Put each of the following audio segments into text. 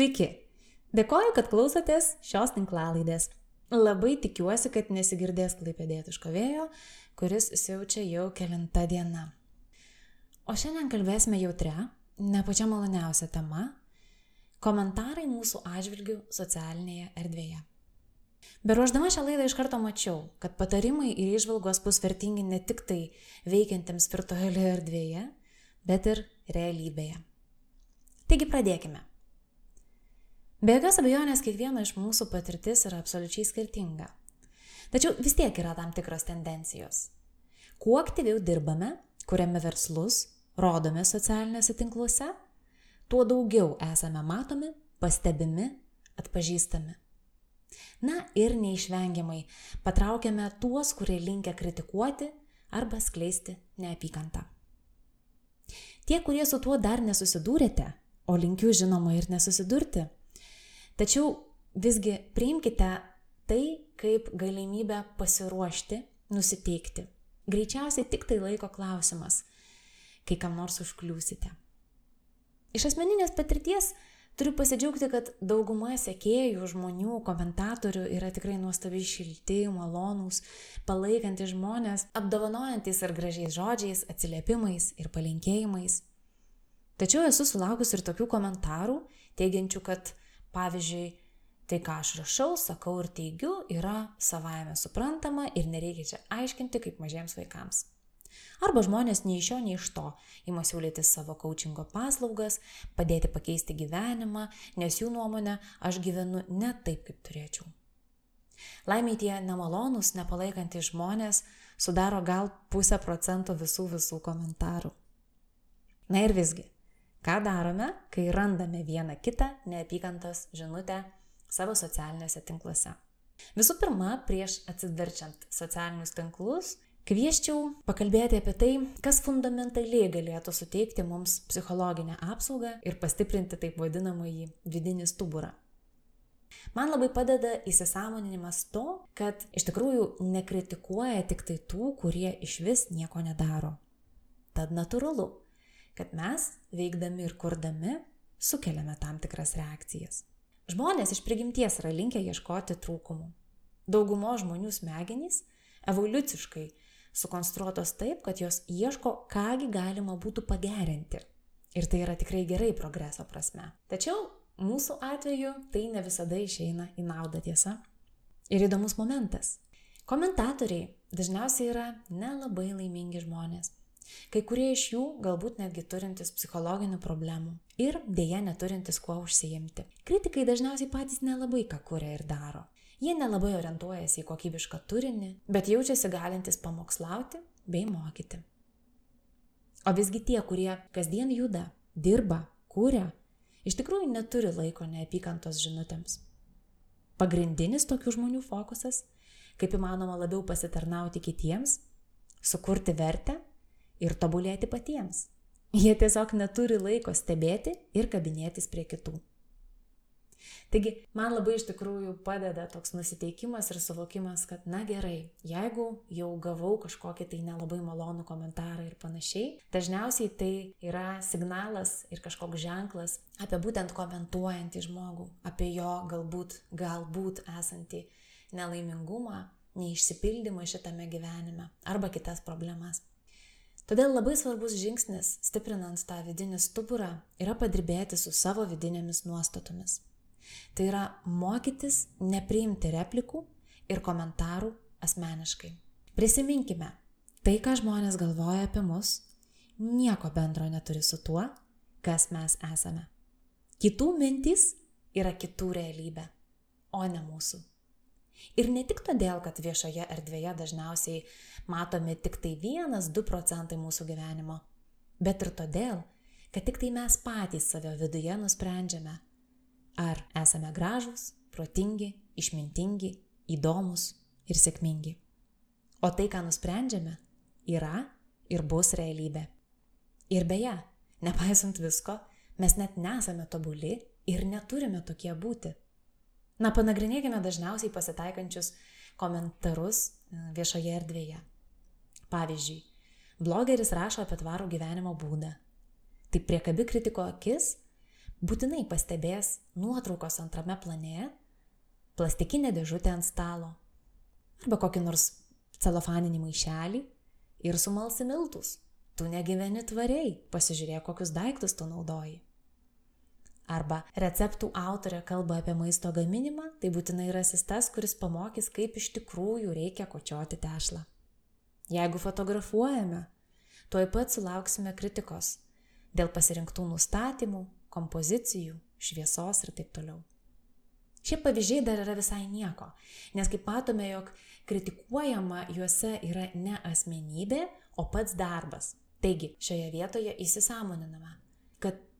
Sveiki! Dėkoju, kad klausotės šios tinklalaidės. Labai tikiuosi, kad nesigirdės klaipėdėtiško vėjo, kuris siaučia jau kilintą dieną. O šiandien kalbėsime jautria, ne pačia maloniausia tema - komentarai mūsų atžvilgių socialinėje erdvėje. Beruoždama šią laidą iš karto mačiau, kad patarimai ir išvalgos bus vertingi ne tik tai veikiantiems virtualioje erdvėje, bet ir realybėje. Taigi pradėkime. Be jokios abejonės kiekvieno iš mūsų patirtis yra absoliučiai skirtinga. Tačiau vis tiek yra tam tikros tendencijos. Kuo aktyviau dirbame, kuriame verslus, rodome socialiniuose tinkluose, tuo daugiau esame matomi, pastebimi, atpažįstami. Na ir neišvengiamai patraukiame tuos, kurie linkia kritikuoti arba skleisti neapykantą. Tie, kurie su tuo dar nesusidūrėte, o linkiu žinoma ir nesusidurti, Tačiau visgi priimkite tai kaip galimybę pasiruošti, nusiteikti. Greičiausiai tik tai laiko klausimas, kai kam nors užkliūsite. Iš asmeninės patirties turiu pasidžiaugti, kad dauguma sekėjų, žmonių, komentatorių yra tikrai nuostabiai šilti, malonūs, palaikantis žmonės, apdovanojantis ar gražiais žodžiais, atsiliepimais ir palinkėjimais. Tačiau esu sulaukus ir tokių komentarų, teigiančių, kad Pavyzdžiui, tai ką aš rašau, sakau ir teigiu, yra savaime suprantama ir nereikia čia aiškinti kaip mažiems vaikams. Arba žmonės nei iš jo, nei iš to ima siūlyti savo coachingo paslaugas, padėti pakeisti gyvenimą, nes jų nuomonė aš gyvenu ne taip, kaip turėčiau. Laimiai tie nemalonūs, nepalaikantys žmonės sudaro gal pusę procento visų visų komentarų. Na ir visgi, Ką darome, kai randame vieną kitą neapykantos žinutę savo socialiniuose tinkluose? Visų pirma, prieš atsiverčiant socialinius tinklus, kvieščiau pakalbėti apie tai, kas fundamentaliai galėtų suteikti mums psichologinę apsaugą ir pastiprinti taip vadinamąjį vidinį stuburą. Man labai padeda įsisamoninimas to, kad iš tikrųjų nekritikuoja tik tai tų, kurie iš vis nieko nedaro. Tad natūralu, kad mes, veikdami ir kurdami, sukeliame tam tikras reakcijas. Žmonės iš prigimties yra linkę ieškoti trūkumų. Daugumo žmonių smegenys evoliuciškai sukonstruotos taip, kad jos ieško, kągi galima būtų pagerinti. Ir tai yra tikrai gerai progreso prasme. Tačiau mūsų atveju tai ne visada išeina į naudą tiesa. Ir įdomus momentas. Komentatoriai dažniausiai yra nelabai laimingi žmonės. Kai kurie iš jų galbūt netgi turintis psichologinių problemų ir dėja neturintis kuo užsijimti. Kritikai dažniausiai patys nelabai ką kuria ir daro. Jie nelabai orientuojasi į kokybišką turinį, bet jaučiasi galintis pamokslauti bei mokyti. O visgi tie, kurie kasdien juda, dirba, kūria, iš tikrųjų neturi laiko neapykantos žinutėms. Pagrindinis tokių žmonių fokusas - kaip įmanoma labiau pasitarnauti kitiems, sukurti vertę ir tobulėti patiems. Jie tiesiog neturi laiko stebėti ir kabinėtis prie kitų. Taigi, man labai iš tikrųjų padeda toks nusiteikimas ir suvokimas, kad na gerai, jeigu jau gavau kažkokį tai nelabai malonų komentarą ir panašiai, dažniausiai tai yra signalas ir kažkoks ženklas apie būtent komentuojantį žmogų, apie jo galbūt, galbūt esantį nelaimingumą, neišsipildymą šitame gyvenime arba kitas problemas. Todėl labai svarbus žingsnis, stiprinant tą vidinį stuburą, yra padirbėti su savo vidinėmis nuostatomis. Tai yra mokytis nepriimti replikų ir komentarų asmeniškai. Prisiminkime, tai, ką žmonės galvoja apie mus, nieko bendro neturi su tuo, kas mes esame. Kitų mintys yra kitų realybė, o ne mūsų. Ir ne tik todėl, kad viešoje erdvėje dažniausiai matomi tik tai 1-2 procentai mūsų gyvenimo, bet ir todėl, kad tik tai mes patys save viduje nusprendžiame, ar esame gražūs, protingi, išmintingi, įdomus ir sėkmingi. O tai, ką nusprendžiame, yra ir bus realybė. Ir beje, nepaisant visko, mes net nesame tobuli ir neturime tokie būti. Na, panagrinėkime dažniausiai pasitaikančius komentarus e, viešoje erdvėje. Pavyzdžiui, blogeris rašo apie tvarų gyvenimo būdą. Tai priekabi kritiko akis būtinai pastebės nuotraukos antrame plane, plastikinę dėžutę ant stalo arba kokį nors celofaninį maišelį ir sumalsi miltus. Tu negyveni tvariai, pasižiūrėk, kokius daiktus tu naudoji. Arba receptų autorė kalba apie maisto gaminimą, tai būtinai rasis tas, kuris pamokys, kaip iš tikrųjų reikia kočioti tešlą. Jeigu fotografuojame, tuoj pat sulauksime kritikos dėl pasirinktų nustatymų, kompozicijų, šviesos ir taip toliau. Šie pavyzdžiai dar yra visai nieko, nes kaip matome, jog kritikuojama juose yra ne asmenybė, o pats darbas. Taigi, šioje vietoje įsisamoniname,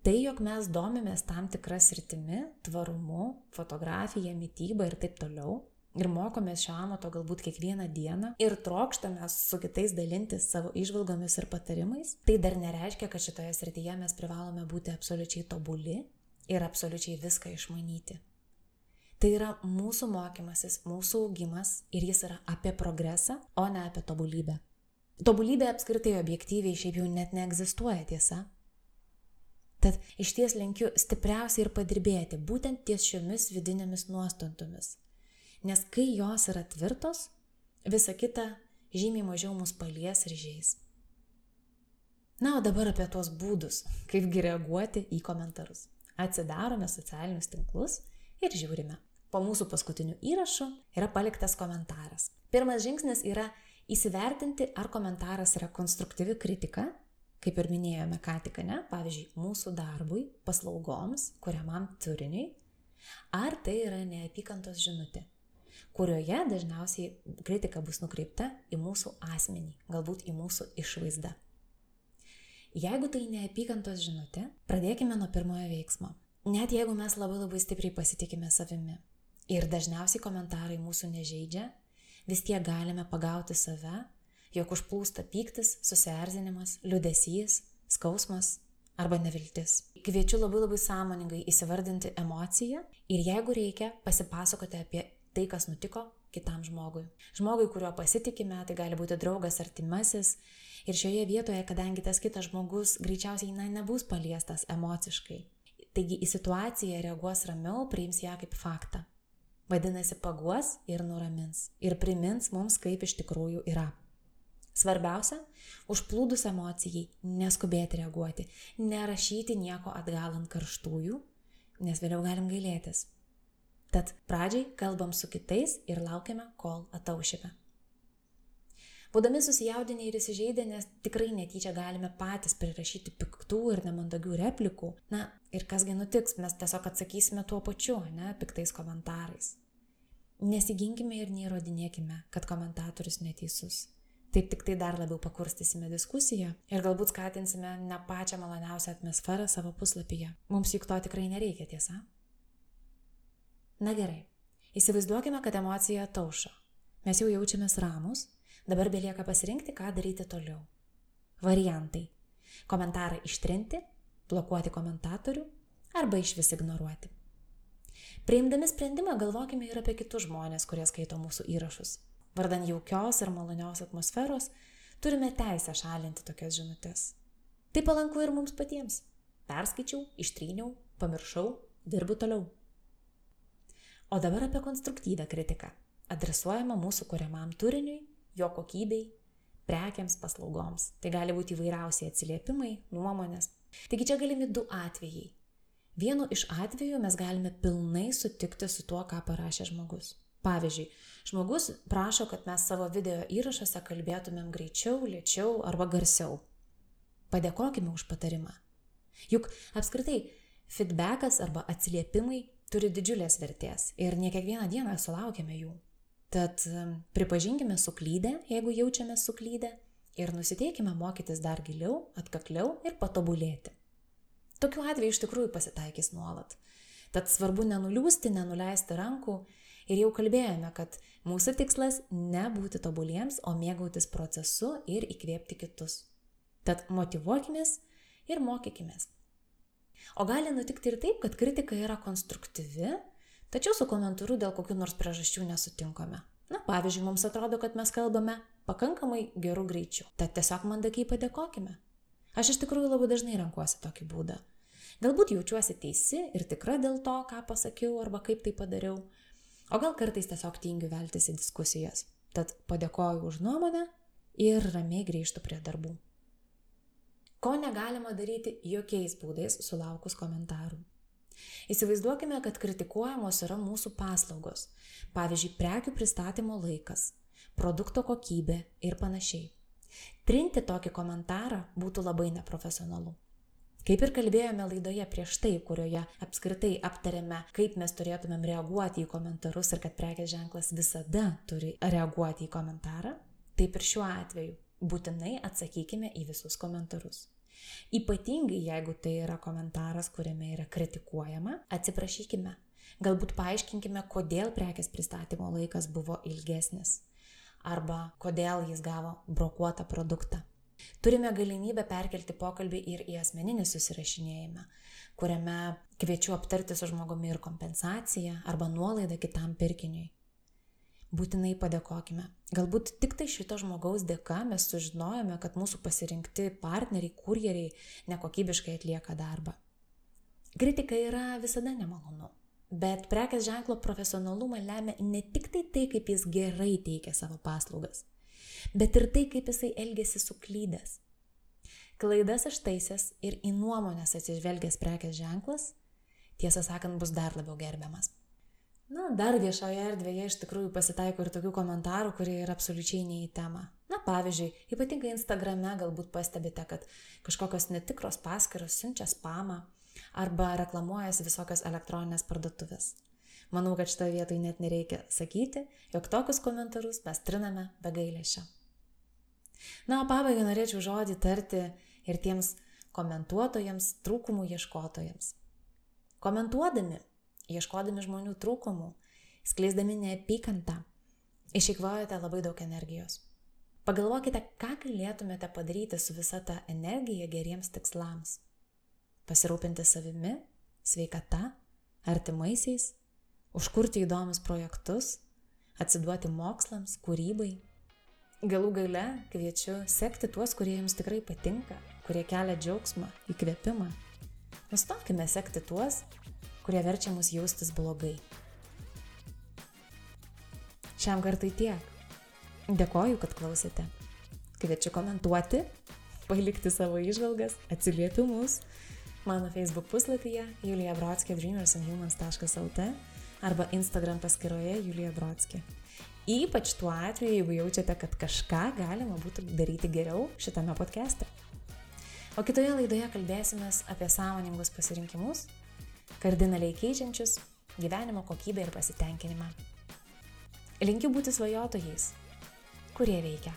tai, jog mes domimės tam tikras rytimi, tvarumu, fotografija, mytyba ir taip toliau, ir mokomės šio amato galbūt kiekvieną dieną ir trokštame su kitais dalintis savo išvalgomis ir patarimais, tai dar nereiškia, kad šitoje srityje mes privalome būti absoliučiai tobuli ir absoliučiai viską išmanyti. Tai yra mūsų mokymasis, mūsų augimas ir jis yra apie progresą, o ne apie tobulybę. Tobulybė apskritai objektyviai šiaip jau net neegzistuoja tiesa. Tad iš ties linkiu stipriausiai ir padirbėti būtent ties šiomis vidinėmis nuostantomis. Nes kai jos yra tvirtos, visa kita žymiai mažiau mus palies ir žais. Na, o dabar apie tuos būdus, kaipgi reaguoti į komentarus. Atsidarome socialinius tinklus ir žiūrime. Po mūsų paskutinių įrašų yra paliktas komentaras. Pirmas žingsnis yra įsivertinti, ar komentaras yra konstruktyvi kritika, kaip ir minėjome ką tik, ne, pavyzdžiui, mūsų darbui, paslaugoms, kuriamam turiniui, ar tai yra neapykantos žinutė, kurioje dažniausiai kritika bus nukreipta į mūsų asmenį, galbūt į mūsų išvaizdą. Jeigu tai neapykantos žinutė, pradėkime nuo pirmojo veiksmo. Net jeigu mes labai labai stipriai pasitikime savimi, ir dažniausiai komentarai mūsų nežaidžia, vis tiek galime pagauti save, jog užplūsta pyktis, susierzinimas, liudesys, skausmas arba neviltis. Kviečiu labai labai sąmoningai įsivardinti emociją ir jeigu reikia, pasipasakoti apie tai, kas nutiko kitam žmogui. Žmogui, kuriuo pasitikime, tai gali būti draugas, artimasis. Ir šioje vietoje, kadangi tas kitas žmogus greičiausiai na, nebus paliestas emociškai, taigi į situaciją reaguos ramiau, priims ją kaip faktą. Vadinasi, paguos ir nuramins. Ir primins mums, kaip iš tikrųjų yra. Svarbiausia - užplūdus emocijai neskubėti reaguoti, nerašyti nieko atgal ant karštųjų, nes vėliau galim gailėtis. Tad pradžiai kalbam su kitais ir laukiame, kol ataušime. Būdami susijaudinę ir įsižeidę, nes tikrai netyčia galime patys prirašyti piktų ir nemandagių replikų, na ir kasgi nutiks, mes tiesiog atsakysime tuo pačiu, ne, piktais komentarais. Nesiginkime ir neįrodinėkime, kad komentatorius neteisus. Taip tik tai dar labiau pakurstysime diskusiją ir galbūt skatinsime ne pačią maloniausią atmosferą savo puslapyje. Mums juk to tikrai nereikia, tiesa? Na gerai, įsivaizduokime, kad emocija taušo. Mes jau jaučiamės ramus, dabar belieka pasirinkti, ką daryti toliau. Variantai. Komentarą ištrinti, blokuoti komentatorių arba iš vis ignoruoti. Priimdami sprendimą galvokime ir apie kitus žmonės, kurie skaito mūsų įrašus. Vardan jaukios ir malonios atmosferos turime teisę šalinti tokias žinutės. Tai palanku ir mums patiems. Perskaičiau, ištryniau, pamiršau, dirbu toliau. O dabar apie konstruktyvę kritiką. Adresuojama mūsų kuriamam turiniui, jo kokybei, prekiams, paslaugoms. Tai gali būti įvairiausiai atsiliepimai, nuomonės. Taigi čia galimi du atvejai Vienu iš atvejų mes galime pilnai sutikti su tuo, ką parašė žmogus. Pavyzdžiui, žmogus prašo, kad mes savo video įrašuose kalbėtumėm greičiau, lėčiau arba garsiau. Padėkokime už patarimą. Juk apskritai feedbackas arba atsiliepimai turi didžiulės vertės ir ne kiekvieną dieną sulaukiame jų. Tad pripažinkime suklydę, jeigu jaučiame suklydę ir nusiteikime mokytis dar giliau, atkakliau ir patobulėti. Tokiu atveju iš tikrųjų pasitaikys nuolat. Tad svarbu nenuliūsti, nenuleisti rankų ir jau kalbėjome, kad mūsų tikslas nebūti tobuliems, o mėgautis procesu ir įkvėpti kitus. Tad motivuokimės ir mokykimės. O gali nutikti ir taip, kad kritika yra konstruktyvi, tačiau su komentaru dėl kokių nors priežasčių nesutinkame. Na, pavyzdžiui, mums atrodo, kad mes kalbame pakankamai gerų greičių. Tad tiesiog mandagiai padėkojime. Aš iš tikrųjų labai dažnai renkuosi tokį būdą. Galbūt jaučiuosi teisi ir tikra dėl to, ką pasakiau arba kaip tai padariau, o gal kartais tiesiog tingiu veltis į diskusijas. Tad padėkoju už nuomonę ir ramiai grįžtu prie darbų ko negalima daryti jokiais būdais sulaukus komentarų. Įsivaizduokime, kad kritikuojamos yra mūsų paslaugos, pavyzdžiui, prekių pristatymo laikas, produkto kokybė ir panašiai. Trinti tokį komentarą būtų labai neprofesionalu. Kaip ir kalbėjome laidoje prieš tai, kurioje apskritai aptarėme, kaip mes turėtumėm reaguoti į komentarus ir kad prekės ženklas visada turi reaguoti į komentarą, taip ir šiuo atveju būtinai atsakykime į visus komentarus. Ypatingai jeigu tai yra komentaras, kuriame yra kritikuojama, atsiprašykime. Galbūt paaiškinkime, kodėl prekės pristatymo laikas buvo ilgesnis arba kodėl jis gavo brokuotą produktą. Turime galimybę perkelti pokalbį ir į asmeninį susirašinėjimą, kuriame kviečiu aptarti su žmogumi ir kompensaciją arba nuolaidą kitam pirkiniui būtinai padėkokime. Galbūt tik tai šito žmogaus dėka mes sužinojome, kad mūsų pasirinkti partneriai, kurjeriai nekokybiškai atlieka darbą. Kritika yra visada nemalonu, bet prekės ženklo profesionalumą lemia ne tik tai tai, kaip jis gerai teikia savo paslaugas, bet ir tai, kaip jisai elgesi suklydęs. Klaidas ištaisęs ir į nuomonės atsižvelgęs prekės ženklas, tiesą sakant, bus dar labiau gerbiamas. Na, dar viešoje erdvėje iš tikrųjų pasitaiko ir tokių komentarų, kurie yra absoliučiai ne į temą. Na, pavyzdžiui, ypatingai Instagrame galbūt pastebite, kad kažkokios netikros paskiros siunčia spamą arba reklamuojasi visokios elektroninės parduotuvės. Manau, kad šitoje vietoje net nereikia sakyti, jog tokius komentarus mes triname be gailėšio. Na, o pabaigai norėčiau žodį tarti ir tiems komentuotojams, trūkumų ieškotojams. Komentuodami ieškodami žmonių trūkumų, skleisdami neapykantą, išeikvojate labai daug energijos. Pagalvokite, ką galėtumėte padaryti su visa ta energija geriems tikslams. Pasirūpinti savimi, sveikata, artimaisiais, užkurti įdomius projektus, atsiduoti mokslams, kūrybai. Galų gale kviečiu sekti tuos, kurie jums tikrai patinka, kurie kelia džiaugsmą, įkvėpimą. Nustokime sekti tuos, kurie verčia mus jaustis blogai. Šiam kartui tiek. Dėkoju, kad klausėte. Kviečiu komentuoti, palikti savo išvalgas, atsiliepimus mano Facebook puslapyje Julija Brodskė dreamersandhumans.lt arba Instagram paskyroje Julija Brodskė. Ypač tuo atveju, jeigu jaučiate, kad kažką galima būtų daryti geriau šitame podcast'e. O kitoje laidoje kalbėsime apie sąmoningus pasirinkimus kardinaliai keičiančius gyvenimo kokybę ir pasitenkinimą. Linkiu būti svajotojais, kurie veikia.